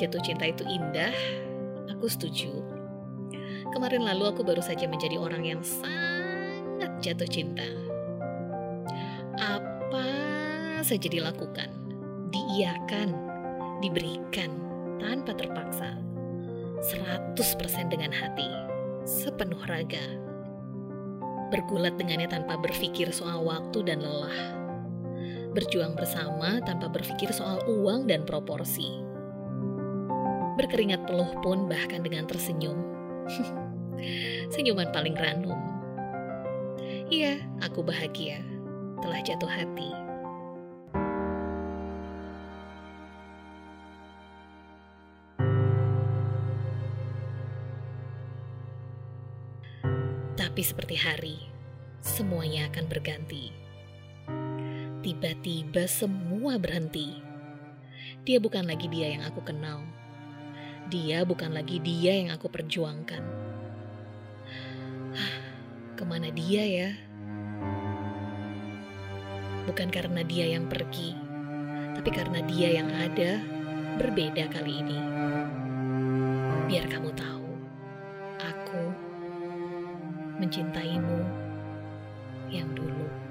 Jatuh cinta itu indah, aku setuju. Kemarin lalu aku baru saja menjadi orang yang sangat jatuh cinta. Apa saja dilakukan, diiakan, diberikan tanpa terpaksa. 100% dengan hati, sepenuh raga. Bergulat dengannya tanpa berpikir soal waktu dan lelah berjuang bersama tanpa berpikir soal uang dan proporsi. Berkeringat peluh pun bahkan dengan tersenyum. Senyuman paling ranum. Iya, aku bahagia telah jatuh hati. Tapi seperti hari, semuanya akan berganti Tiba-tiba semua berhenti. Dia bukan lagi dia yang aku kenal. Dia bukan lagi dia yang aku perjuangkan. Ke mana dia ya? Bukan karena dia yang pergi, tapi karena dia yang ada berbeda kali ini. Biar kamu tahu, aku mencintaimu yang dulu.